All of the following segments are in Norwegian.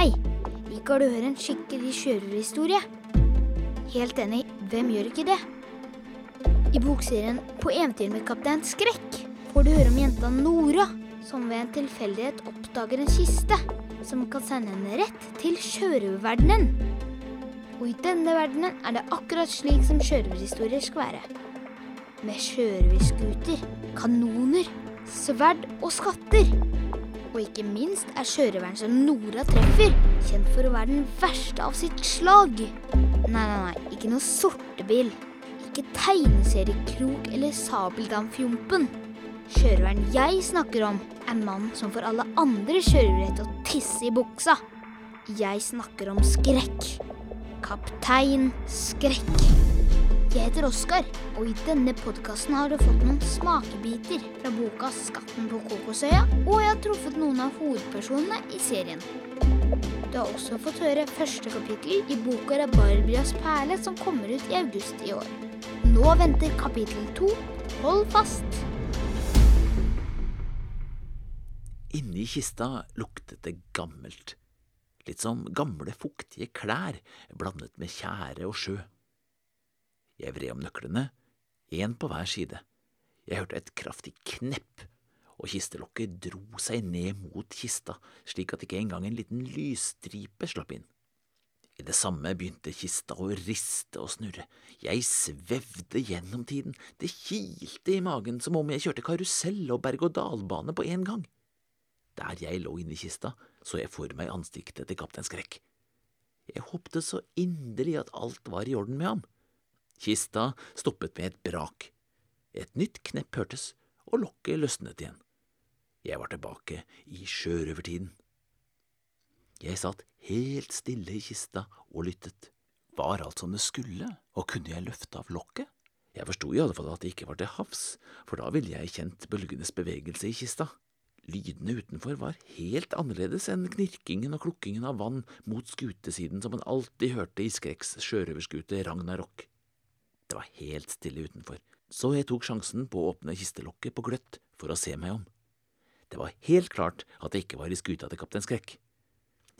Hei, liker du å høre en skikkelig kjørerhistorie? Helt enig, hvem gjør ikke det? I bokserien På eventyr med kaptein Skrekk får du høre om jenta Nora, som ved en tilfeldighet oppdager en kiste som kan sende henne rett til sjørøververdenen. Og i denne verdenen er det akkurat slik som sjørøverhistorier skal være. Med sjørøverskuter, kanoner, sverd og skatter. Og ikke minst er sjørøveren som Nora treffer, kjent for å være den verste av sitt slag. Nei, nei, nei, ikke noe sortebil. Ikke tegneseriekrok eller sabeldamfjompen. Sjørøveren jeg snakker om, er mannen som får alle andre sjørøvere til å tisse i buksa. Jeg snakker om skrekk. Kaptein Skrekk. Jeg heter Oskar, og i denne podkasten har du fått noen smakebiter fra boka 'Skatten på Kokosøya', og jeg har truffet noen av hovedpersonene i serien. Du har også fått høre første kapittel i boka 'Rabarbrias perle', som kommer ut i august i år. Nå venter kapittel to. Hold fast! Inni kista luktet det gammelt. Litt som gamle, fuktige klær blandet med tjære og sjø. Jeg vred om nøklene, én på hver side. Jeg hørte et kraftig knepp, og kistelokket dro seg ned mot kista, slik at ikke engang en liten lysstripe slapp inn. I det samme begynte kista å riste og snurre. Jeg svevde gjennom tiden, det kilte i magen som om jeg kjørte karusell og berg-og-dal-bane på en gang. Der jeg lå inni kista, så jeg for meg ansiktet til kaptein Skrekk. Jeg håpte så inderlig at alt var i orden med ham. Kista stoppet med et brak. Et nytt knepp hørtes, og lokket løsnet igjen. Jeg var tilbake i sjørøvertiden. Jeg satt helt stille i kista og lyttet. Var alt som det skulle, og kunne jeg løfte av lokket? Jeg forsto fall at det ikke var til havs, for da ville jeg kjent bølgenes bevegelse i kista. Lydene utenfor var helt annerledes enn knirkingen og klukkingen av vann mot skutesiden som man alltid hørte i Skrekks sjørøverskute Ragnarok. Det var helt stille utenfor, så jeg tok sjansen på å åpne kistelokket på gløtt for å se meg om. Det var helt klart at jeg ikke var i skuta til kaptein Skrekk.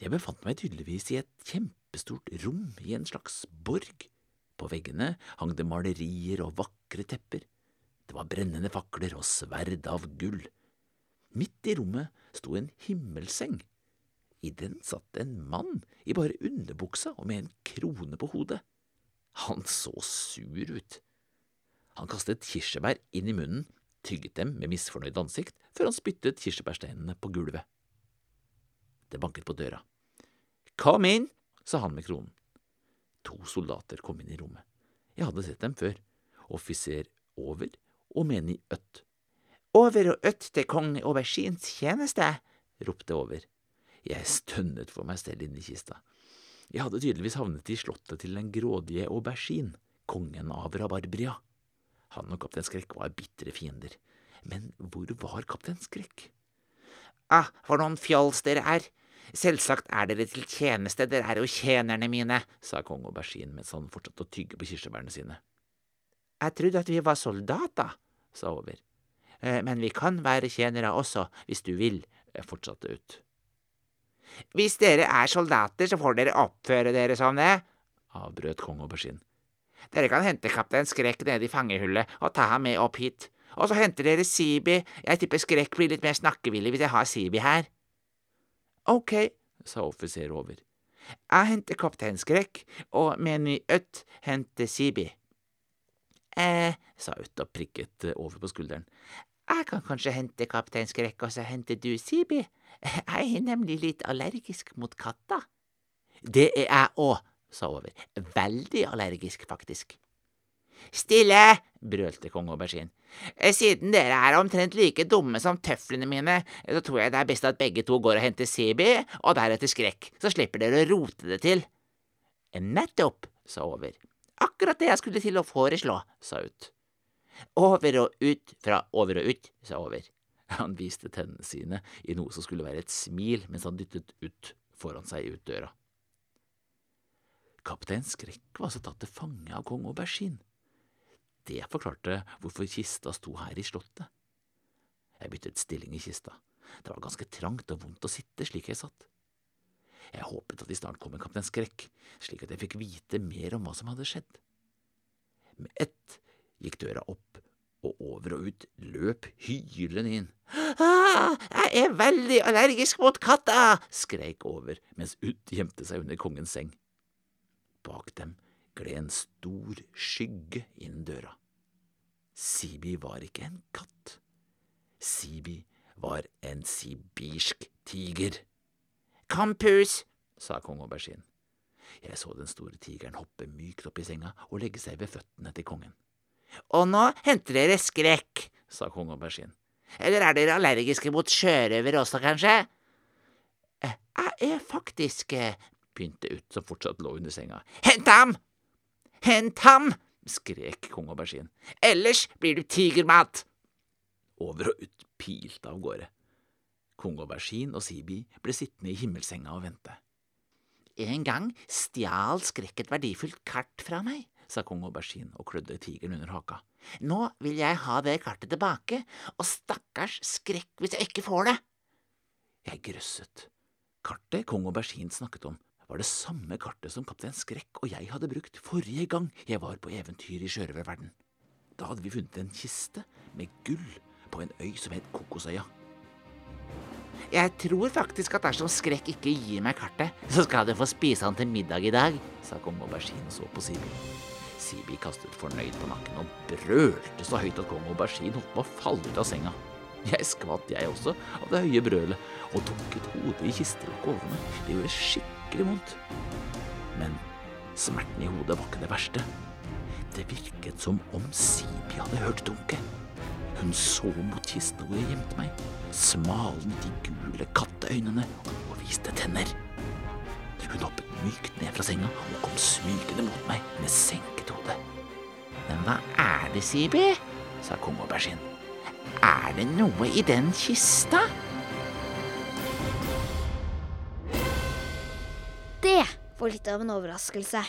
Jeg befant meg tydeligvis i et kjempestort rom i en slags borg. På veggene hang det malerier og vakre tepper. Det var brennende fakler og sverd av gull. Midt i rommet sto en himmelseng. I den satt en mann i bare underbuksa og med en krone på hodet. Han så sur ut. Han kastet kirsebær inn i munnen, tygget dem med misfornøyd ansikt, før han spyttet kirsebærsteinene på gulvet. Det banket på døra. Kom inn, sa han med kronen. To soldater kom inn i rommet. Jeg hadde sett dem før. Offiser Over og menig Øtt. Over og Øtt til kong Aubergines tjeneste, ropte Over. Jeg stønnet for meg selv inni kista. Jeg hadde tydeligvis havnet i slottet til den grådige Aubergine, kongen av Rabarbria. Han og kaptein Skrekk var bitre fiender. Men hvor var kaptein Skrekk? Ah, for noen fjols dere er. Selvsagt er dere til tjeneste, dere er jo tjenerne mine, sa kong Aubergine mens han fortsatte å tygge på kirsebærene sine. Jeg trodde at vi var soldater, sa Over. «Eh, Men vi kan være tjenere også, hvis du vil, fortsatte Ut. Hvis dere er soldater, så får dere oppføre dere som det, avbrøt kong Aubergine. Dere kan hente kaptein Skrekk nede i fangehullet og ta ham med opp hit. Og så henter dere Sibi. Jeg tipper Skrekk blir litt mer snakkevillig hvis jeg har Sibi her. Ok, sa offiser over. Jeg henter kaptein Skrekk, og Meny Øtt henter Sibi. Eh, sa Øtt og prikket over på skulderen. Jeg kan kanskje hente kaptein Skrekk, og så henter du Sibi. Jeg er nemlig litt allergisk mot katter. Det er jeg òg, sa Over. Veldig allergisk, faktisk. Stille! brølte kong Aubergine. Siden dere er omtrent like dumme som tøflene mine, så tror jeg det er best at begge to går og henter Sibi, og deretter Skrekk, så slipper dere å rote det til. Nettopp, sa Over. Akkurat det jeg skulle til å foreslå, sa Ut. Over og ut fra over og ut, sa Over. Han viste tennene sine i noe som skulle være et smil mens han dyttet ut foran seg ut døra. Kaptein Skrekk var så tatt til fange av kong Aubergine. Det forklarte hvorfor kista sto her i slottet. Jeg byttet stilling i kista. Det var ganske trangt og vondt å sitte slik jeg satt. Jeg håpet at de snart kom med Kaptein Skrekk, slik at jeg fikk vite mer om hva som hadde skjedd. Med ett gikk døra opp, og over og ut løp hylende inn. Ah, jeg er veldig allergisk mot katta, skreik over mens Ut gjemte seg under kongens seng. Bak dem gled en stor skygge inn døra. Sibi var ikke en katt. Sibi var en sibirsk tiger. Kom, pus, sa kong Aubergine. Jeg så den store tigeren hoppe mykt opp i senga og legge seg ved føttene til kongen. Og nå henter dere skrekk, sa kong Aubergine. Eller er dere allergiske mot sjørøvere også, kanskje? Eh, jeg er faktisk eh, begynte Ut, som fortsatt lå under senga. Hent ham! Hent ham! skrek kong Aubergine. Ellers blir du tigermat! Over og ut pilte av gårde. Kong Aubergine og Sibi ble sittende i himmelsenga og vente. En gang stjal Skrekk et verdifullt kart fra meg, sa kong Aubergine og klødde tigeren under haka. Nå vil jeg ha det kartet tilbake, og stakkars Skrekk hvis jeg ikke får det. Jeg grøsset. Kartet kong Aubergine snakket om, var det samme kartet som kaptein Skrekk og jeg hadde brukt forrige gang jeg var på eventyr i sjørøververden. Da hadde vi funnet en kiste med gull på en øy som het Kokosøya. Jeg tror faktisk at dersom Skrekk ikke gir meg kartet, så skal du få spise han til middag i dag, sa kong Aubergine og så på Sibi. Sibi kastet fornøyd på nakken og brølte så høyt at kong Aubergine holdt på å falle ut av senga. Jeg skvatt, jeg også, av det høye brølet, og dukket hodet i kistelokket over meg. Det gjorde skikkelig vondt. Men smerten i hodet var ikke det verste. Det virket som om Sibi hadde hørt dunket. Hun så mot kista hvor jeg gjemte meg, smalnet de gule katteøynene og viste tenner. Hun hoppet mykt ned fra senga og kom smygende mot meg med senket hode. Men hva er det, Sibi? sa kong Aubergine. Er det noe i den kista? Det var litt av en overraskelse.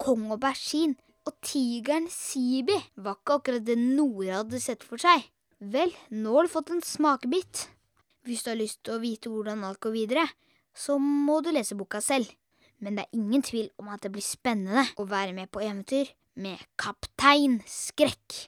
Kong Aubergine og tigeren Sibi var ikke akkurat det Nora hadde sett for seg. Vel, nå har du fått en smakebit. Hvis du har lyst til å vite hvordan alt går videre, så må du lese boka selv. Men det er ingen tvil om at det blir spennende å være med på eventyr med Kaptein Skrekk.